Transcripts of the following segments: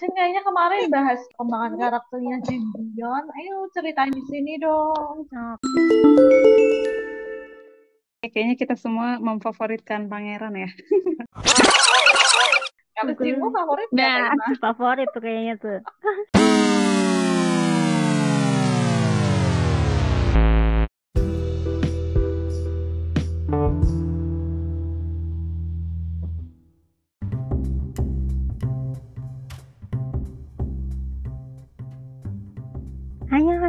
Aceh kayaknya kemarin bahas pengembangan karakternya Jin Byon. Ayo ceritain di sini dong. Kayaknya kita semua memfavoritkan pangeran ya. Jinmu favorit Nah, favorit tuh kayaknya tuh.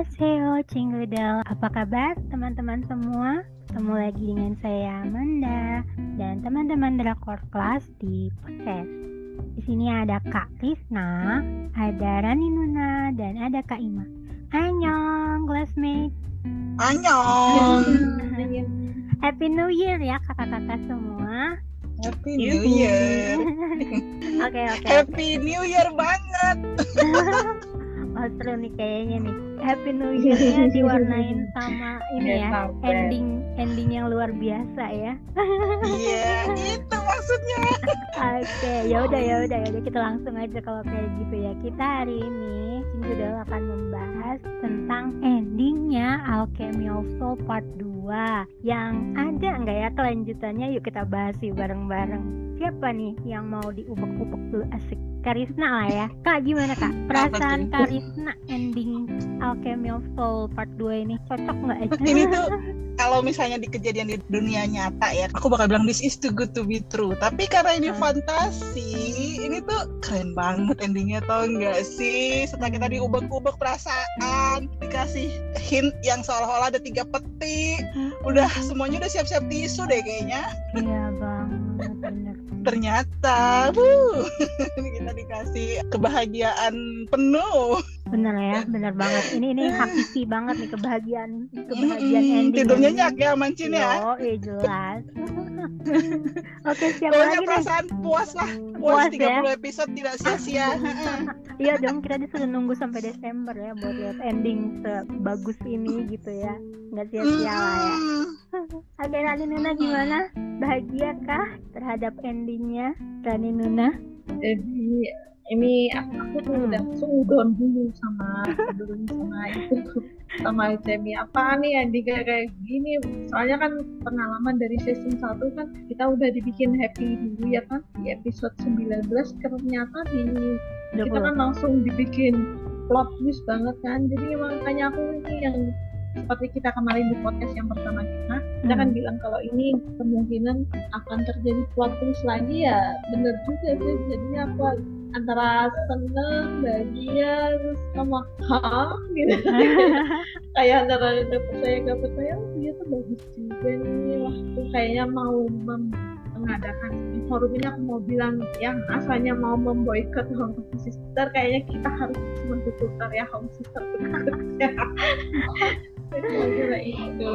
Annyeonghaseyo, Cinggudel. Apa kabar teman-teman semua? Ketemu lagi dengan saya Amanda dan teman-teman Drakor Class di podcast. Di sini ada Kak Risna, ada Rani Nuna, dan ada Kak Ima. Annyeong, classmate. Annyeong. Happy New Year ya kakak-kakak semua. Happy New Year. Oke oke. Happy New Year banget. Oh seru nih kayaknya nih. Happy New Year-nya diwarnain sama ini ya, Sampai. ending ending yang luar biasa ya. Iya, itu maksudnya. Oke, ya udah ya udah ya kita langsung aja kalau kayak gitu ya. Kita hari ini Cinggudel akan membahas tentang endingnya Alchemy of Soul Part 2 yang ada nggak ya kelanjutannya? Yuk kita bahas yuk bareng-bareng. Siapa nih yang mau diubek-ubek dulu asik? Karisna lah ya. Kak gimana kak? Perasaan? Karisna ending Alchemy of Soul Part 2 ini cocok nggak? Ini tuh kalau misalnya di kejadian di dunia nyata ya, aku bakal bilang this is too good to be true. Tapi karena ini Hmm. fantasi, ini tuh keren banget endingnya tau nggak sih? Setelah kita diubek-ubek perasaan, dikasih hint yang seolah-olah ada tiga peti, udah semuanya udah siap-siap tisu deh kayaknya. Iya bener. Ternyata, wuh, kita dikasih kebahagiaan penuh. Bener ya, bener banget. Ini ini hakiki banget nih kebahagiaan kebahagiaan ending. tidurnya nyak ya mancin ya. Yo, eh, jelas. Oke, siapa Pokoknya lagi nih? perasaan puas lah. Puas Puas, ya. 30 episode tidak sia-sia. Iya dong, kita disuruh nunggu sampai Desember ya buat lihat ending sebagus ini gitu ya. Nggak sia-sia lah ya. Oke, Rani Nuna gimana? Bahagia kah terhadap endingnya? Rani Nuna? Jadi ini aku, aku tuh Hmm. udah suudon dulu sama sebelum sama itu sama Jamie apa nih yang kayak kayak gini? Soalnya kan pengalaman dari season 1 kan kita udah dibikin happy dulu ya kan? Di episode 19 ternyata di kita kan langsung dibikin plot twist banget kan? Jadi makanya aku ini yang seperti kita kemarin di podcast yang pertama kita kita kan Hmm. bilang kalau ini kemungkinan akan terjadi plot twist lagi ya bener juga sih. Jadinya aku antara seneng bahagia terus sama hah gitu. Kayak antara nggak percaya nggak percaya oh ternyata bagus juga nih. Waktu kayaknya mau mengadakan di forum ini aku mau bilang yang asalnya mau memboikot Home Sister kayaknya kita harus mendukung karya Home Sister berikutnya Kira-kira itu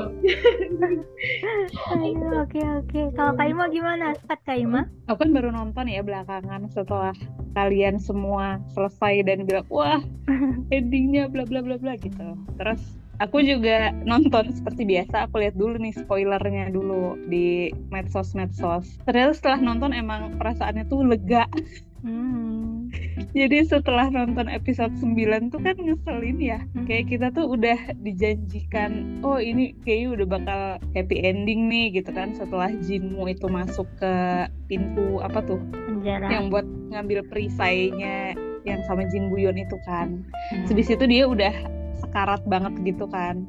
Ayo, Oke oke. Kalau Kaima gimana? Skat Kaima? Aku kan baru nonton ya belakangan setelah kalian semua selesai dan bilang wah endingnya bla bla bla bla gitu. Terus aku juga nonton seperti biasa. Aku lihat dulu nih spoilernya dulu di medsos medsos. Ternyata setelah nonton emang perasaannya tuh lega. Hmm. Jadi setelah nonton episode 9 tuh kan ngeselin ya. Kayak kita tuh udah dijanjikan, oh ini kayaknya udah bakal happy ending nih gitu kan setelah Jinmu itu masuk ke pintu apa tuh Penjara. yang buat ngambil perisainya yang sama Jin Buyon itu kan. Hmm. Habis itu dia udah sekarat banget gitu kan.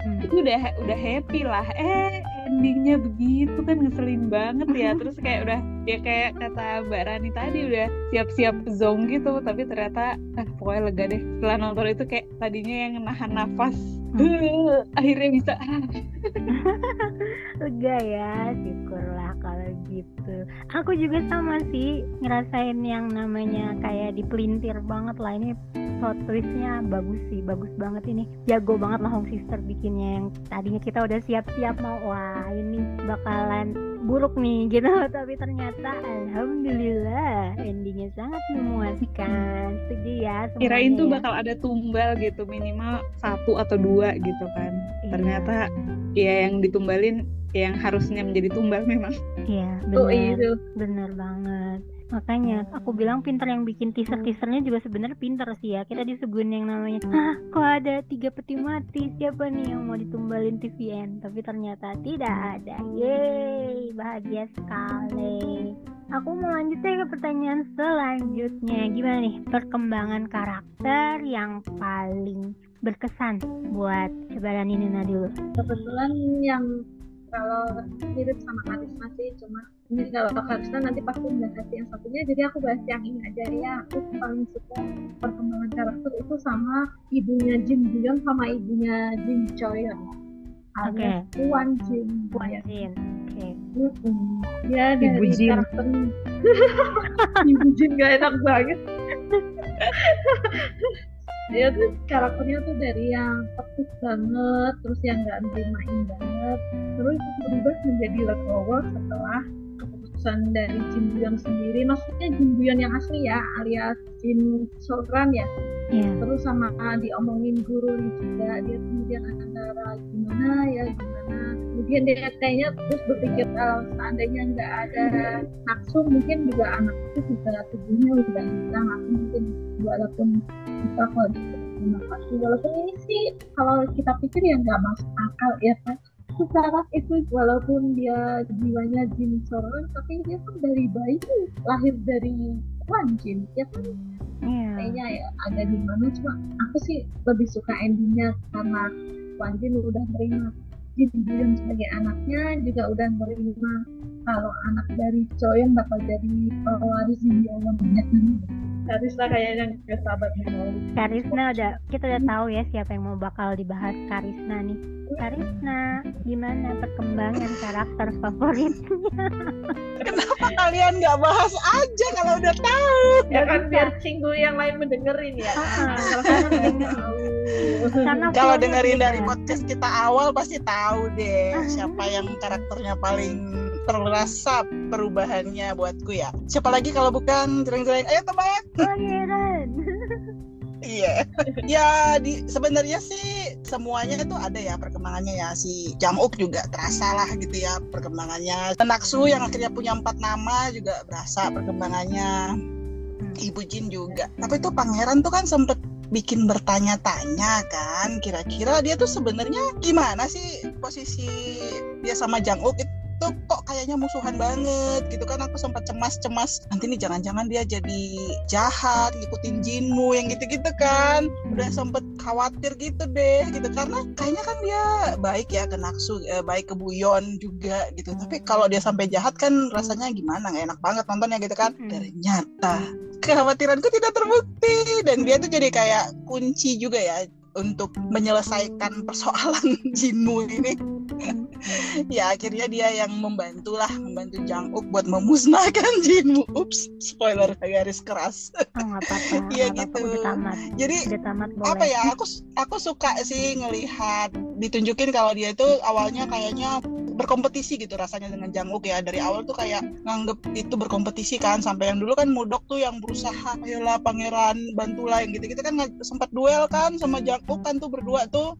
Hmm. Itu udah udah happy lah. Eh endingnya begitu kan ngeselin banget ya. Terus kayak udah ya kayak kata Mbak Rani tadi udah siap-siap zong gitu. Tapi ternyata ah, pokoknya lega deh. Setelah nonton itu kayak tadinya yang nahan nafas. Hmm. akhirnya bisa ah, lega ya syukurlah gitu aku juga sama sih ngerasain yang namanya kayak dipelintir banget lah ini plot twistnya bagus sih bagus banget ini jago banget lah Home Sister bikinnya yang tadinya kita udah siap-siap mau wah ini bakalan buruk nih gitu tapi ternyata alhamdulillah endingnya sangat memuaskan setuju ya semuanya kirain tuh ya. bakal ada tumbal gitu minimal satu atau dua gitu kan. Iya. Ternyata ya yang ditumbalin yang harusnya menjadi tumbal memang. Iya tuh benar. itu bener banget. Makanya aku bilang pinter yang bikin teaser teasernya juga sebenarnya pinter sih ya. Kita disuguhin yang namanya ah kok ada tiga peti mati? Siapa nih yang mau ditumbalin TVN tapi ternyata tidak ada. Yeay bahagia sekali. Aku mau lanjut ya ke pertanyaan selanjutnya. Gimana nih perkembangan karakter yang paling berkesan buat coba ini dulu? Kebetulan yang kalau mirip sama karisma sih cuma ini kalau karisma nanti pasti bahas yang satunya jadi aku bahas yang ini aja ya aku paling suka perkembangan karakter itu sama ibunya Jin Byung sama ibunya Jin Choyeon alias okay. Wan Jin Wan Jin Okay. Ya dari Ibu Jin. karakter Ibu Jin gak enak banget. dia tuh karakternya tuh dari yang tekuk banget terus yang gak nerimain banget terus berubah menjadi legowo setelah keputusan dari Jin Buyon sendiri. Maksudnya Jin Buyon yang asli ya alias Jin Sokran ya yeah. terus sama diomongin guru juga dia kemudian antara gimana ya gimana. Kemudian dia kayaknya terus berpikir kalau seandainya nggak ada nafsu mungkin juga anak itu juga tubuhnya udah hilang aku mungkin walaupun kita kalau kasih walaupun ini sih kalau kita pikir ya nggak masuk akal ya kan secara itu walaupun dia jiwanya jin soran tapi dia kan dari bayi lahir dari Wan Jin ya kan yeah. kayaknya ya ada di mana cuma aku sih lebih suka endingnya karena Wan Jin udah terima Jin sebagai anaknya juga udah menerima kalau anak dari Choyong bakal jadi pewaris di Allah banyak Karisna kayaknya nggak sabar mau. Karisna udah kita udah tahu ya siapa yang mau bakal dibahas Karisna nih. Karisna, gimana perkembangan karakter favoritnya? Kenapa kalian nggak bahas aja kalau udah tahu? Ya kan biar cinggu yang lain mendengerin ya. Karena kalau dengerin dari podcast kita awal pasti tahu deh siapa yang karakternya paling terasa perubahannya buatku ya. Siapa lagi kalau bukan jereng-jereng? Ayo teman. Pangeran. Iya. ya di sebenarnya sih semuanya itu ada ya perkembangannya ya si Jamuk juga terasa lah gitu ya perkembangannya. Naksu yang akhirnya punya empat nama juga berasa perkembangannya. Hmm. Ibu Jin juga. Tapi tuh pangeran tuh kan sempet bikin bertanya-tanya kan kira-kira dia tuh sebenarnya gimana sih posisi dia sama Jang Uk itu tuh kok kayaknya musuhan banget gitu kan. Aku sempat cemas-cemas nanti nih jangan-jangan dia jadi jahat ngikutin Jinmu yang gitu-gitu kan. Udah sempet khawatir gitu deh gitu. Karena kayaknya kan dia baik ya ke Naksu eh, baik ke Buyon juga gitu. Tapi kalau dia sampai jahat kan rasanya gimana? Nggak enak banget nontonnya gitu kan. Ternyata kekhawatiranku tidak terbukti. Dan dia tuh jadi kayak kunci juga ya untuk menyelesaikan persoalan Jinmu ini ya akhirnya dia yang membantu lah membantu Janguk buat memusnahkan Jinmu ups spoiler garis keras. Oh, iya gitu udah tamat. jadi udah tamat, apa ya aku aku suka sih ngelihat ditunjukin kalau dia itu awalnya kayaknya berkompetisi gitu rasanya dengan Janguk ya. Dari awal tuh kayak nganggep itu berkompetisi kan sampai yang dulu kan Mudok tuh yang berusaha ayolah pangeran bantulah yang gitu-gitu kan sempat duel kan sama Janguk kan tuh berdua tuh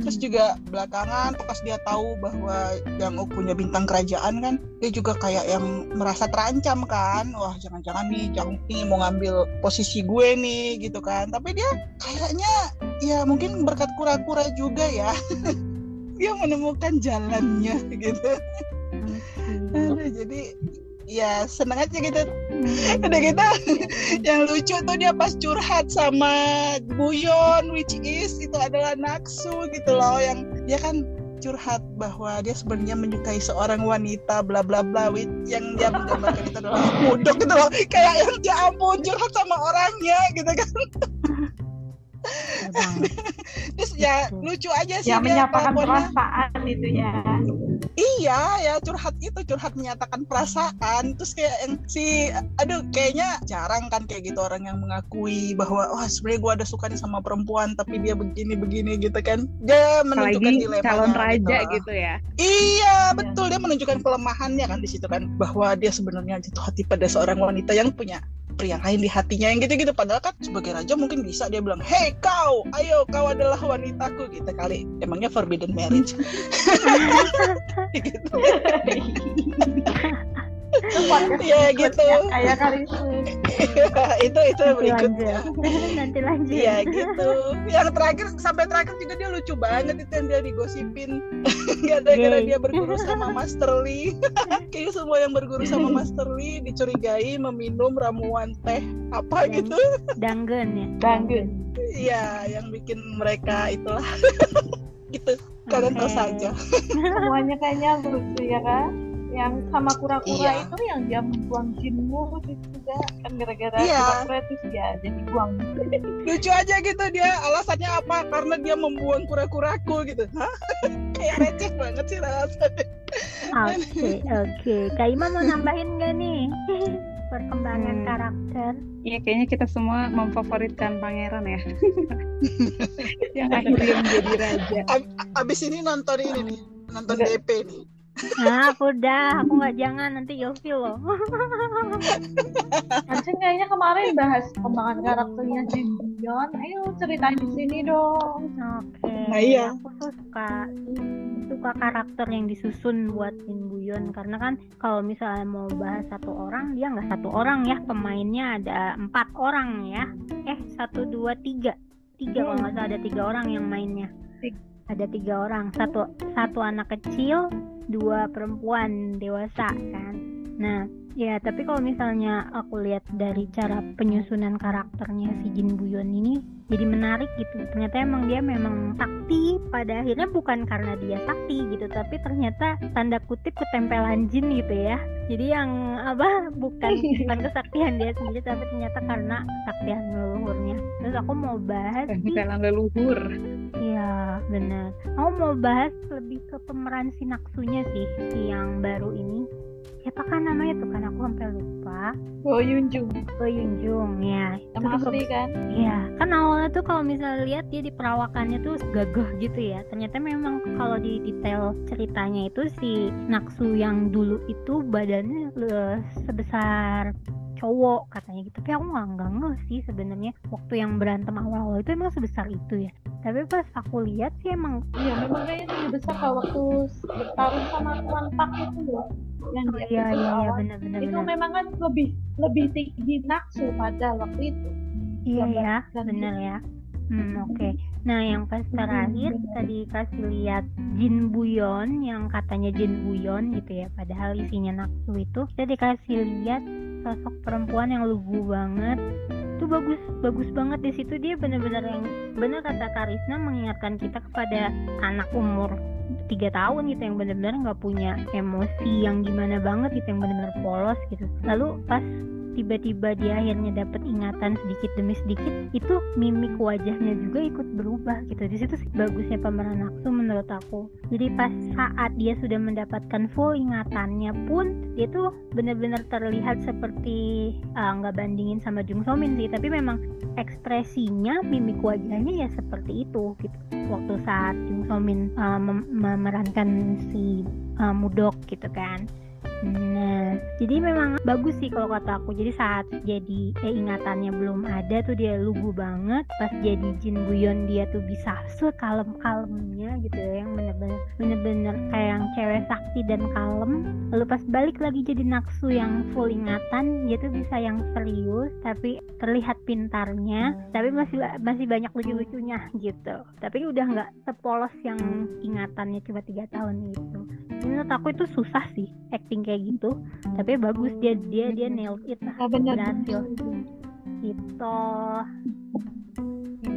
terus juga belakangan pas dia tahu bahwa Janguk punya bintang kerajaan kan dia juga kayak yang merasa terancam kan. Wah jangan-jangan nih Janguk nih mau ngambil posisi gue nih gitu kan. Tapi dia kayaknya ya mungkin berkat kura-kura juga ya. Dia menemukan jalannya gitu. Aduh, jadi ya seneng aja gitu. Udah gitu yang lucu tuh dia pas curhat sama Buyon which is itu adalah Naksu gitu loh yang dia kan curhat bahwa dia sebenarnya menyukai seorang wanita bla bla bla yang dia menggambarkan itu adalah mudok gitu loh. Kayak yang ya ampun curhat sama orangnya gitu kan. Terus ya lucu aja sih yang menyatakan perasaan itu ya iya ya curhat itu curhat menyatakan perasaan. Terus kayak yang si aduh kayaknya jarang kan kayak gitu orang yang mengakui bahwa wah oh, sebenarnya gue ada suka nih sama perempuan tapi dia begini begini gitu kan. Dia menunjukkan dilema calon raja gitu. gitu ya. Iya. betul. Dia menunjukkan kelemahannya kan di situ kan bahwa dia sebenarnya jatuh hati pada seorang wanita yang punya pria lain di hatinya yang gitu-gitu. Padahal kan sebagai raja mungkin bisa dia bilang hei kau ayo kau adalah wanitaku gitu kali. Emangnya forbidden marriage? Gitu. Iya, gitu. Kayak kali itu. itu itu Nanti berikutnya lanjut. Nanti lanjut. Iya gitu. Yang terakhir sampai terakhir juga dia lucu banget itu yang dia digosipin gara-gara Gay. dia berguru sama Master Lee. Kayaknya semua yang berguru sama Master Lee dicurigai meminum ramuan teh apa Dan- gitu. Danggen ya. Danggen. Iya, yang bikin mereka itulah gitu. Kalian tahu Oke. saja. Semuanya kayaknya lucu ya kan? Yang sama kura-kura Iya. itu yang dia membuang jinmu itu juga kan gara-gara Iya. kura-kura itu dia jadi buang. Lucu aja gitu dia. Alasannya apa? Karena dia membuang kura-kuraku gitu. Hah? Kayak receh banget sih alasannya. Oke, oke. Kak Ima mau nambahin nggak nih perkembangan Hmm. karakter? Iya kayaknya kita semua memfavoritkan pangeran ya. yang akhirnya menjadi raja. Abis ini nonton ini nih. Nonton Enggak. DP nih. Nah, aku udah, aku nggak jangan nanti ilfil loh. Anjing kayaknya kemarin bahas perkembangan karakternya Jin. Ayo ceritain di sini dong. Oke. Nah, iya. Aku tuh suka suka karakter yang disusun buat Jin Buyon karena kan kalau misalnya mau bahas satu orang dia nggak satu orang ya pemainnya ada empat orang ya eh satu dua tiga tiga kalau nggak salah ada tiga orang yang mainnya ada tiga orang satu satu anak kecil dua perempuan dewasa kan. Nah ya tapi kalau misalnya aku lihat dari cara penyusunan karakternya si Jin Buyon ini jadi menarik gitu ternyata emang dia memang sakti pada akhirnya bukan karena dia sakti gitu tapi ternyata tanda kutip ketempelan jin gitu ya jadi yang apa bukan bukan kesaktian dia sendiri tapi ternyata karena kesaktian leluhurnya terus aku mau bahas sih Tempelan leluhur. Iya benar. Aku mau bahas lebih ke pemeran si Naksunya sih, si yang baru ini. Siapa kan namanya tuh kan aku sampai lupa. Go Yunjung. Oh Yunjung ya. Tuh asli kan? Iya, kan awalnya tuh kalau misalnya lihat dia di perawakannya tuh gagah gitu ya. Ternyata memang kalau di detail ceritanya itu si Naksu yang dulu itu badannya eh, sebesar cowok katanya gitu. Tapi aku nggak nggak sih sebenarnya waktu yang berantem awal-awal itu emang sebesar itu ya. Tapi pas aku lihat sih emang Iya, memang kayaknya lebih besar kalau waktu bertarung sama Tuan Pak itu loh. Yang oh, di iya iya iya benar-benar Itu benar. memang kan lebih lebih tinggi Naksu pada waktu itu. Iya ya, benar ya. Hmm, oke. Nah, yang pas terakhir tadi kasih lihat Jin Buyon yang katanya Jin Buyon gitu ya, padahal isinya Naksu itu kita dikasih lihat sosok perempuan yang lugu banget. Itu bagus, bagus banget di situ dia benar-benar yang benar kata Karisna mengingatkan kita kepada anak umur tiga tahun gitu yang benar-benar nggak punya emosi yang gimana banget gitu yang benar-benar polos gitu. Lalu pas tiba-tiba dia akhirnya dapat ingatan sedikit demi sedikit itu mimik wajahnya juga ikut berubah gitu. Di situ sih bagusnya pemeran Naksu menurut aku. Jadi pas saat dia sudah mendapatkan full ingatannya pun dia tuh benar-benar terlihat seperti ah, nggak bandingin sama Jung So Min sih. Tapi memang ekspresinya mimik wajahnya ya seperti itu gitu. Waktu saat Jung So Min ah, mem- memerankan si ah, Mudok gitu kan Nah, jadi memang bagus sih kalau kata aku. Jadi saat jadi eh, ingatannya belum ada tuh dia lugu banget. Pas jadi Jin Buyon dia tuh bisa sekalem-kalemnya gitu ya, yang bener-bener bener-bener kayak yang cewek sakti dan kalem. Lalu pas balik lagi jadi Naksu yang full ingatan, dia tuh bisa yang serius tapi terlihat pintarnya, tapi masih masih banyak lucu-lucunya gitu. Tapi udah nggak sepolos yang ingatannya cuma tiga tahun itu menurut aku itu susah sih acting kayak gitu. Tapi bagus dia dia dia nailed it lah. Nah, benar. berhasil. Gitu.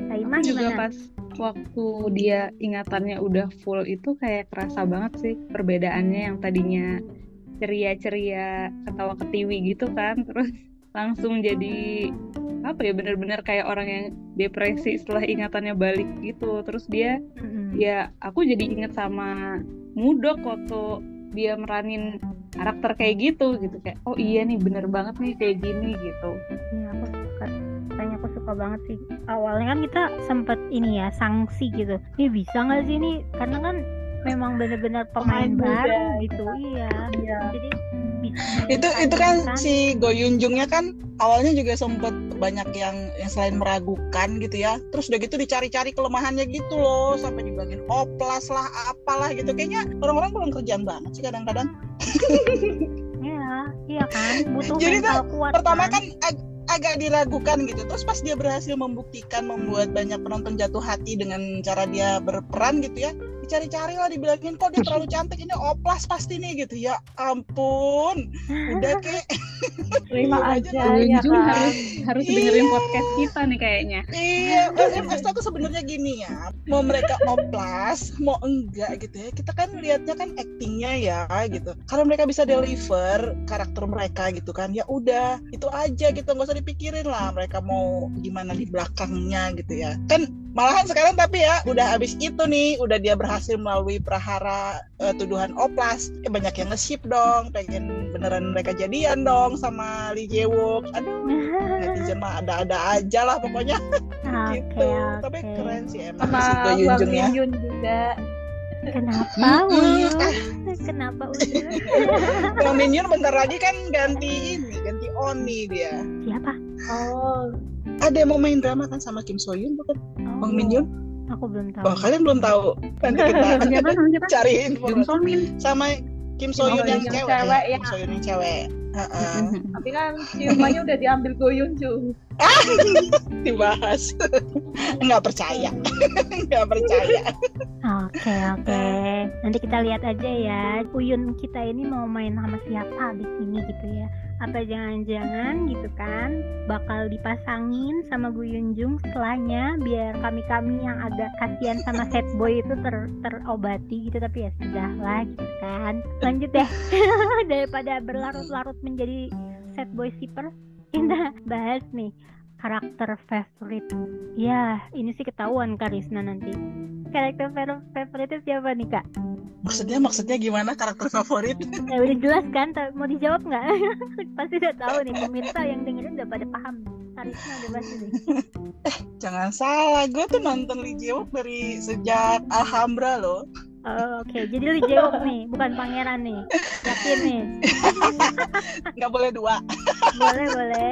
Saima Aku juga gimana? pas waktu dia ingatannya udah full itu kayak kerasa banget sih perbedaannya yang tadinya ceria-ceria ketawa ketiwi gitu kan. Terus langsung jadi apa ya bener-bener kayak orang yang depresi setelah ingatannya balik gitu. Terus dia Mm-mm. ya aku jadi inget sama Mudok waktu dia meranin karakter kayak gitu gitu. Kayak oh iya nih bener banget nih kayak gini gitu. Iya, aku suka kayaknya aku suka banget sih. Awalnya kan kita sempet ini ya sanksi gitu. Ini bisa nggak sih ini karena kan memang benar-benar pemain, Pemain muda. baru gitu iya. Iya. jadi itu itu kan si Go Yunjungnya kan awalnya juga sempet banyak yang yang selain meragukan gitu ya. Terus udah gitu dicari-cari kelemahannya gitu loh sampai dibagiin oplas lah apalah gitu. Kayaknya orang-orang kurang kerjaan banget sih kadang-kadang. Iya, iya kan, butuh Jadi mental kuat. pertama kan ag- agak diragukan gitu. Terus pas dia berhasil membuktikan membuat banyak penonton jatuh hati dengan cara dia berperan gitu ya dicari-cari lah dibilangin kok dia terlalu cantik? Ini oplas pasti nih gitu. Ya ampun udah kek. Terima Iya, aja ya kan harus harus Iya. dengerin podcast kita nih kayaknya. iya eh, maksud aku sebenarnya gini ya mau mereka mau plus mau enggak gitu ya kita kan lihatnya kan actingnya ya gitu. Kalau mereka bisa deliver karakter mereka gitu kan ya udah itu aja gitu nggak usah dipikirin lah mereka mau gimana di belakangnya gitu ya. Kan malahan sekarang tapi ya udah habis itu nih udah dia berhasil melalui prahara eh, tuduhan oplas eh, banyak yang nge-ship dong pengen beneran mereka jadian dong sama Lee Jae-wook aduh netizen mah ada-ada aja lah pokoknya Oke, gitu oke. tapi keren sih emang sama si Bang Yunjung ya Yun juga Kenapa. Uyun? Kenapa Uyun? Bang Minyun bentar lagi kan ganti ini ganti Oni dia Siapa? oh ada yang mau main drama kan sama Kim So Hyun bukan Oh, Bang Minyun Aku belum tahu. wah kalian belum tahu nanti kita Siapa sama siapa? cari info So Min. sama Kim So Hyun Oh, yang yang cewek, cewek, ya. Kim So Hyun yang cewek Heeh. tapi kan ciumannya udah diambil Go Yun Jung dibahas nggak percaya nggak percaya Oke oke. Nanti kita lihat aja ya. Uyun kita ini mau main sama siapa di sini gitu ya. Apa jangan-jangan gitu kan bakal dipasangin sama Gu Yunjung setelahnya biar kami-kami yang agak kasihan sama set boy itu ter terobati gitu tapi ya sudah lah gitu kan. Lanjut deh. Daripada berlarut-larut menjadi set boy shipper, kita bahas nih karakter favorit. Ya, ini sih ketahuan Karisna nanti karakter fa- favoritnya siapa nih kak? maksudnya maksudnya gimana karakter favorit Ya udah jelas kan, mau dijawab nggak? Pasti udah tahu nih pemirsa yang dengerin udah pada paham. Karisma udah pasti nih. jangan salah gue tuh nonton Lee Jae-wook dari sejak Alhambra loh Oh, Oke, jadi Lee Jae-wook nih, bukan pangeran nih. Yakin nih? nggak boleh dua Boleh boleh.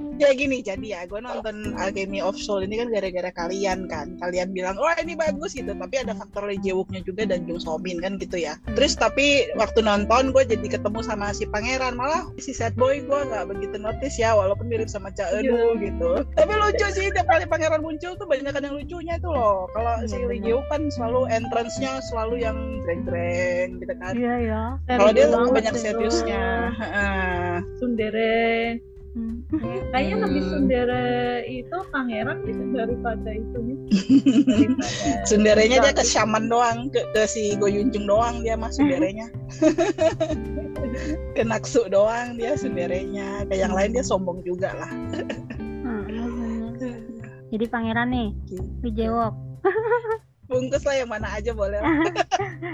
ya gini jadi ya gue nonton Academy of Soul ini kan gara-gara kalian kan. Kalian bilang oh ini bagus gitu. Tapi ada faktor Lee Jae-wooknya juga dan Jung So Min kan gitu ya. Terus tapi waktu nonton gue jadi ketemu sama si pangeran. Malah si sad boy gue nggak begitu notice ya walaupun mirip sama Cha Eun gitu. Tapi lucu sih tiap kali pangeran muncul tuh banyak yang lucunya itu loh. Kalau Iya, si Lee bener. Jae-wook kan selalu entrance-nya selalu yang jreng-jreng gitu kan. Iya ya. kalau dia banyak seriusnya Heeh. Sundere Hmm. kayaknya lebih Hmm. Sundere itu pangeran gitu daripada itunya daripada Sunderenya dia ke shaman doang, ke, ke si Go Yunjung doang dia mah sunderenya. ke Naksu doang dia sunderenya. Ke yang lain dia sombong juga lah. Hmm, bener. Jadi pangeran nih, Lee Jae-wook. Bungkus lah yang mana aja boleh.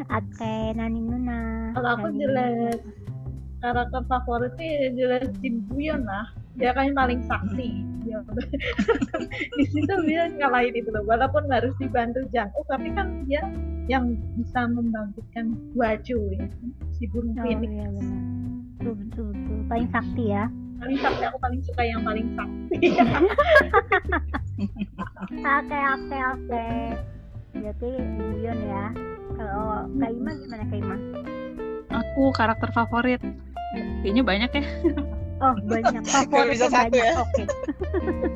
Oke, Nani Nuna. kalau aku jelas karakter favoritnya jelas Jin Buyeon lah dia kan paling sakti dia di situ dia ngalahin itu loh walaupun harus dibantu Jang Oh tapi kan dia yang bisa membangkitkan Waju ya si burung Oh phoenix iya benar. Betul, betul, betul. Paling sakti ya. paling sakti aku paling suka yang paling sakti Oke, oke, oke. Berarti Buyon ya. Kalau Kak Ima gimana Kak Ima? Aku karakter favorit. Kayaknya banyak ya. Oh banyak favoritnya bisa satu banyak. ya. Oke.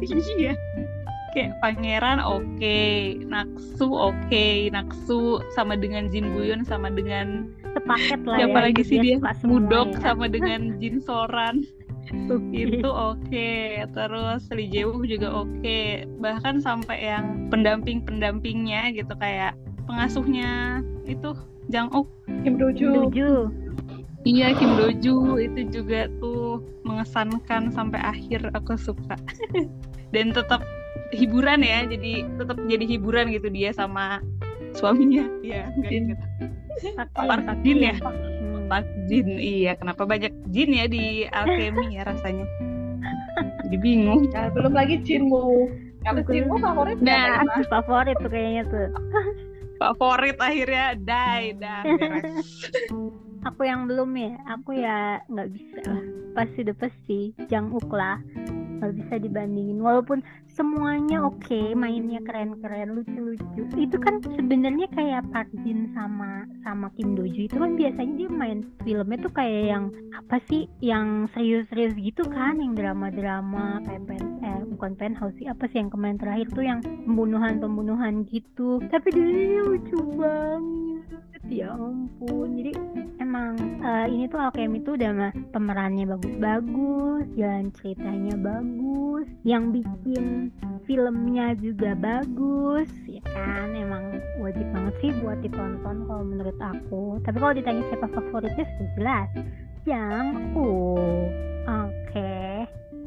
iya. Kayak pangeran oke, Naksu oke, Naksu sama dengan Jin Buyeon sama dengan Sepaket lah siapa ya. lagi sih dia? suka semua Mudok ya. sama dengan Jin Soran. Itu oke terus Lee Jae-wook juga oke bahkan sampai yang pendamping pendampingnya gitu kayak pengasuhnya itu Jang Ok Kim Doju iya Kim Doju itu juga tuh mengesankan sampai akhir aku suka dan tetap hiburan ya jadi tetap jadi hiburan gitu dia sama suaminya ya enggak Jin. ingat Park. Jin ya Hmm. Park Jin iya kenapa banyak Jin ya di alchemy ya rasanya jadi bingung Nah, belum lagi Jinmu kalau. Jinmu favorit Nah. Mas? Favorit tuh kayaknya tuh. favorit akhirnya die dah beres Aku yang belum ya. Aku ya nggak bisa lah. Pasti udah pasti Jang lah. Nggak bisa dibandingin. Walaupun semuanya oke mainnya keren-keren lucu-lucu. Itu kan sebenarnya kayak Park Jin sama sama Kim Doju itu kan biasanya dia main filmnya tuh kayak yang apa sih? Yang serius-serius gitu kan yang drama-drama kayak pen eh bukan penthouse sih apa sih yang kemarin terakhir tuh yang pembunuhan-pembunuhan gitu. Tapi di sini lucu banget ya ampun jadi emang eh, ini tuh Alchemy tuh udah pemerannya bagus-bagus jalan ceritanya bagus yang bikin filmnya juga bagus ya kan? Emang wajib banget sih buat ditonton kalau menurut aku. Tapi kalau ditanya siapa favoritnya sudah jelas Jangku oke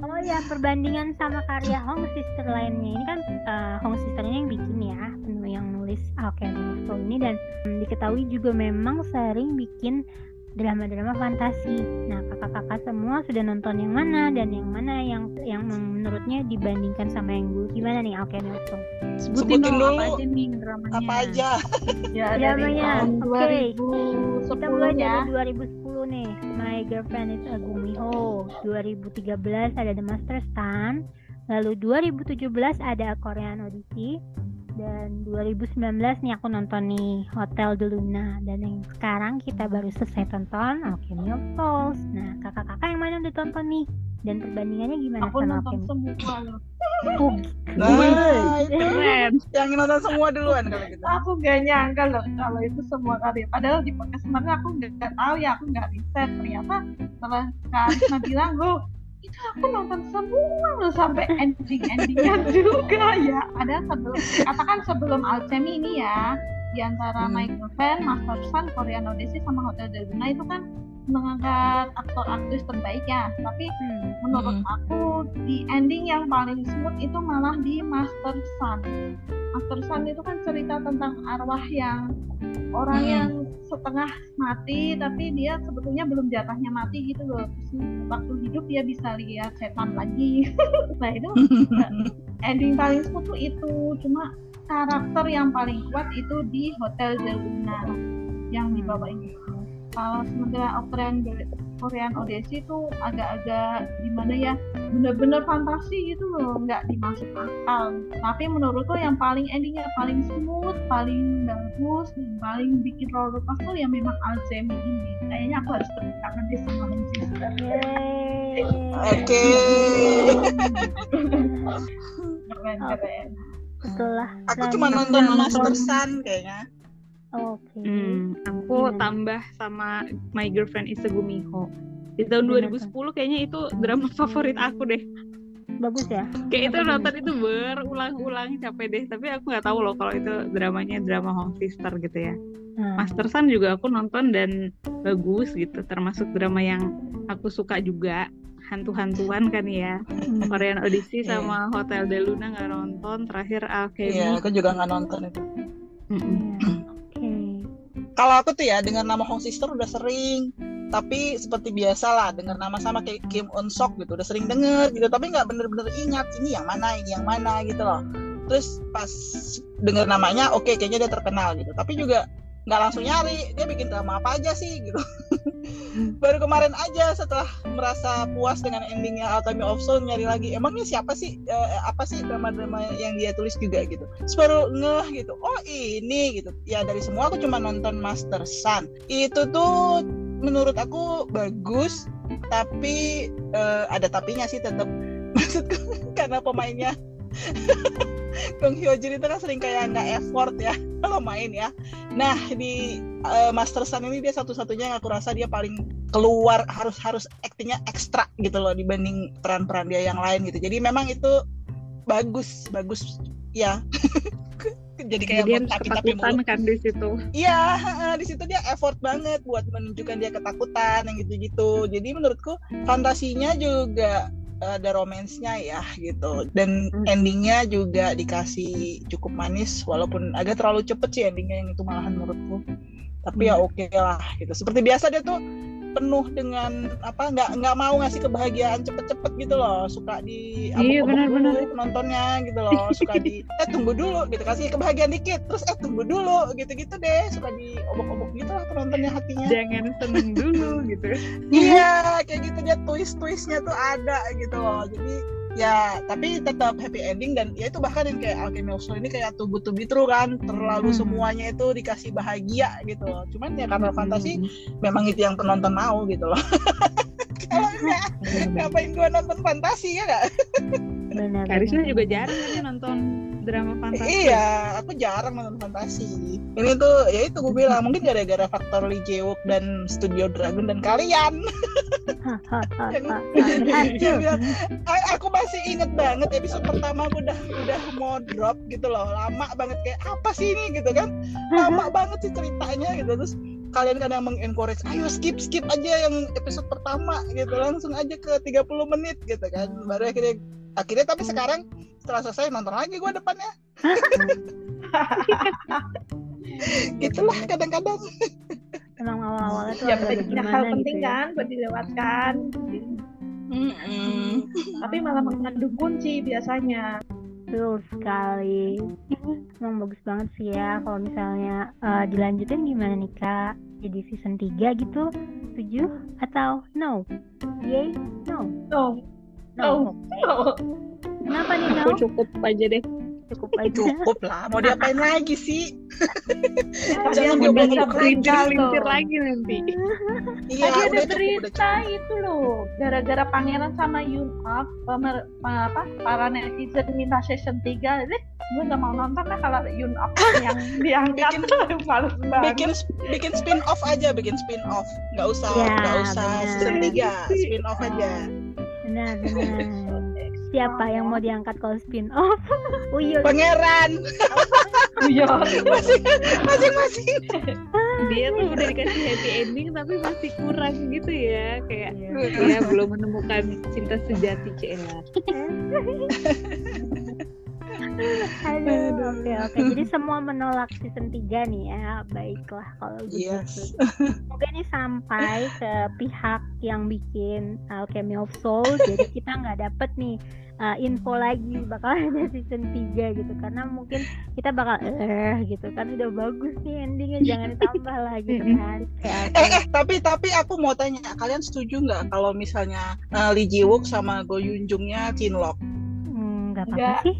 Oh ya perbandingan sama karya Hong Sister lainnya. Ini kan eh, Hong Sisternya yang bikin ya penuh yang nulis of Soul ini dan hmm, diketahui juga memang sering bikin drama-drama fantasi. Nah kakak-kakak semua sudah nonton yang mana dan yang mana yang yang menurutnya dibandingkan sama yang dulu gimana nih of Soul? Sebutin dong dulu. apa aja nih dramanya. apa aja Ya, Dramanya, oke. 2010 Kita mulai ya. dari 2010 nih. My Girlfriend is a Gumiho. 2013 ada The Master Sun. Lalu 2017 ada Korean Odyssey. Dan 2019 nih aku nonton nih Hotel de Luna dan yang sekarang kita baru selesai tonton Alchemy of Souls. Nah kakak-kakak yang mana udah tonton nih dan perbandingannya gimana Aku sama nonton Alchemy? semua loh. Oh, nah itu Keren. yang nonton semua duluan kalau gitu Aku gak nyangka loh kalau itu semua karya. Padahal di podcast kemarin aku nggak tahu ya, aku nggak riset. Ternyata setelah Kak Arisma bilang, gue itu aku nonton semua loh sampai ending-endingnya juga ya. Ada sebelum, katakan sebelum Alchemy ini ya, di antara Hmm. My Girlfriend, Master Sun, Korean Odyssey sama Hotel del Luna itu kan mengangkat aktor aktris terbaik ya. Tapi hmm. menurut Hmm. aku di ending yang paling smooth itu malah di Master Sun. Master Sun itu kan cerita tentang arwah yang orang Hmm. yang setengah mati tapi dia sebetulnya belum jatahnya mati gitu loh. Terus waktu hidup dia bisa lihat setan lagi. nah itu ending paling tuh itu cuma karakter yang paling kuat itu di Hotel del Luna yang dibawain itu. Kalau sementara Korean Korean Odyssey itu agak-agak gimana ya bener-bener fantasi gitu loh nggak dimasuk akal. Tapi menurutku yang paling endingnya paling smooth paling bagus dan paling bikin roller coaster ya memang Alzheimer ini. Kayaknya aku harus berkangen deh sama Sister oke. Keren keren. Betul lah. aku Dan cuma yang nonton nonton- Master Sun kayaknya Oke. Hmm, aku Gimana? tambah sama My Girlfriend is a Gumiho. Di tahun Gimana 2010 kayaknya itu drama favorit aku deh. Bagus ya. Kayak itu nonton itu berulang-ulang capek deh. Tapi aku nggak tahu loh kalau itu dramanya drama Home Sister gitu ya. Nah, Master Sun juga aku nonton dan bagus gitu. Termasuk drama yang aku suka juga. Hantu-hantuan kan ya. hmm. Korean Odyssey Iya. sama Hotel de Luna nggak nonton. Terakhir Alchemy. iya aku juga nggak nonton itu Mm-mm. Kalau aku tuh ya dengar nama Hong Sister udah sering. Tapi seperti biasa lah dengar nama sama kayak Kim Eun Sok gitu udah sering denger gitu. Tapi nggak bener-bener ingat ini yang mana ini yang mana gitu loh. Terus pas dengar namanya oke kayaknya dia terkenal gitu. Tapi juga nggak langsung nyari dia bikin drama apa aja sih gitu. Baru kemarin aja setelah merasa puas dengan endingnya Alchemy of Soul nyari lagi emangnya siapa sih eh, apa sih drama-drama yang dia tulis juga? gitu. Terus baru ngeh gitu oh ini gitu. Ya dari semua aku cuma nonton Master Sun itu tuh menurut aku bagus tapi eh, ada tapinya sih tetap maksudku karena pemainnya Kong Hyo Jin itu kan sering kayak nggak effort ya kalau main ya nah di eh, Master Sun ini dia satu-satunya yang aku rasa dia paling keluar harus harus aktingnya ekstra gitu loh dibanding peran-peran dia yang lain gitu jadi memang itu bagus bagus ya jadi kayak Jadi dia mulu ketakutan kan di situ. Iya, di situ dia effort banget buat menunjukkan dia ketakutan yang gitu-gitu. Jadi menurutku fantasinya juga ada romansnya ya gitu. Dan Hmm. endingnya juga dikasih cukup manis walaupun agak terlalu cepet sih endingnya yang itu malahan menurutku. Tapi ya oke lah gitu. Seperti biasa dia tuh penuh dengan apa nggak nggak mau ngasih kebahagiaan cepet-cepet gitu loh. Suka di Iya, benar-benar. dulu penontonnya gitu loh. Suka di eh tunggu dulu gitu kasih kebahagiaan dikit. Terus eh tunggu dulu gitu-gitu deh. Suka di obok-obok gitu lah penontonnya hatinya. Jangan seneng dulu gitu. iya kayak gitu dia twist twistnya tuh ada gitu loh. Jadi ya tapi tetap happy ending dan ya itu bahkan yang kayak Alchemy of Soul ini kayak tubuh to be true kan terlalu Hmm. semuanya itu dikasih bahagia gitu cuman ya karena Hmm. fantasi memang itu yang penonton mau gitu loh kalau enggak ngapain gua nonton fantasi ya gak? benar Karisma benar. juga jarang kan nonton drama fantasi. iya aku jarang nonton fantasi. Ini tuh ya itu gue bilang mungkin gara-gara faktor Lee Jae-wook dan Studio Dragon dan kalian. Hahaha. Dia bilang, "A- aku masih inget banget episode pertama aku udah udah mau drop gitu loh. Lama banget kayak apa sih ini? gitu kan. Lama banget sih ceritanya gitu. Terus kalian kadang mengencourage ayo skip skip aja yang episode pertama gitu. Langsung aja ke 30 menit gitu kan. Baru akhirnya akhirnya tapi sekarang setelah selesai nonton lagi gue depannya gitulah kadang-kadang emang awal-awalnya tuh ya gimana hal gitu penting ya. kan buat dilewatkan Mm-mm. tapi malah mengandung kunci biasanya Betul sekali. Emang bagus banget sih ya kalau misalnya eh, dilanjutin gimana nih Kak? Jadi season 3 gitu? Setuju atau no? Yay? No. no No. No. Oke. no Kenapa nih no? Aku cukup aja deh. Cukup aja. cukup lah mau diapain lagi sih Jangan Jangan baca diobrak-abrik berita Lintir lagi nanti. iya Tadi ada berita cukup itu loh, gara-gara pangeran sama Yun Up, pemer- apa, para netizen minta season 3, jadi gue gak mau nonton lah kalau Yun Up yang diangkat, males banget. bikin bikin spin off aja bikin spin off nggak usah Ya, nggak usah benar. season 3 spin off aja Benar, benar. Siapa yang mau diangkat kalau spin off? Uyul. pangeran Iya. masing-masing Dia tuh udah dikasih happy ending tapi masih kurang gitu ya. Kayak Iya. ya belum menemukan cinta sejati Cila. Aduh, oke oke. Jadi semua menolak season 3 nih ya. Baiklah kalau begitu. yes Semoga ini sampai ke pihak yang bikin Alchemy of Soul. jadi kita nggak dapet nih uh, info lagi bakal ada season 3 gitu karena mungkin kita bakal eh gitu kan udah bagus nih endingnya jangan ditambah lagi gitu kan. Kayak eh eh tapi tapi aku mau tanya kalian setuju nggak kalau misalnya uh, Lee Ji Wook sama Go Yun Jungnya cinlok Hmm, nggak Nggak. apa-apa sih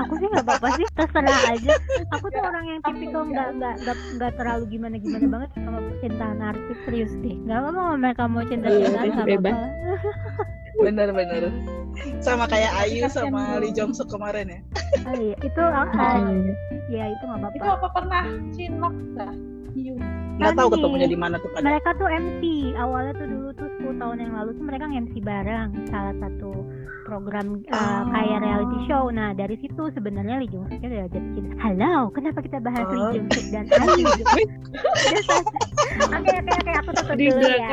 aku sih nggak apa-apa sih terserah aja. Aku tuh orang yang tipikal nggak nggak nggak nggak terlalu gimana gimana banget sama percintaan artis serius deh. Nggak apa-apa kalau mereka mau cinta cintaan nggak Bebas. apa-apa. Bener-bener sama kayak Ayu sama Lee Jong Suk kemarin ya. Oh iya itu ah, ya itu nggak Itu apa-apa apa pernah cinlok dah? Nggak tahu Kan ketemunya di mana tuh pada mereka tuh MC awalnya tuh dulu tuh 10 tahun yang lalu tuh mereka MC bareng salah satu program uh, Oh. kayak reality show nah dari situ sebenarnya Lee Jung Suknya udah jadi cinta halo kenapa kita bahas Lee Oh. Jung Suk dan Ayu oke oke oke aku tutup Di dulu ya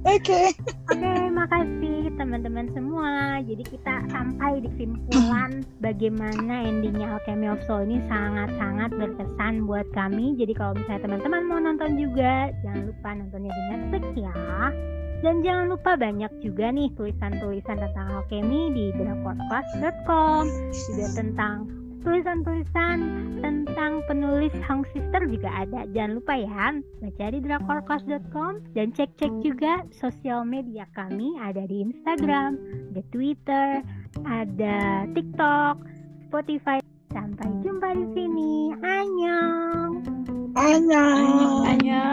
oke Oke, makasih teman-teman semua. Jadi kita sampai di kesimpulan bagaimana endingnya Alchemy of Soul ini sangat-sangat berkesan buat kami. Jadi kalau misalnya teman-teman mau nonton juga, jangan lupa nontonnya di Netflix ya. Dan jangan lupa banyak juga nih tulisan-tulisan tentang Alchemy di drakorclass.com juga tentang tulisan-tulisan tentang penulis Hang Sister juga ada. Jangan lupa ya, baca di drakorclass.com dan cek-cek juga sosial media kami ada di Instagram, ada Twitter, ada TikTok, Spotify. Sampai jumpa di sini. Annyeong. Annyeong Hanya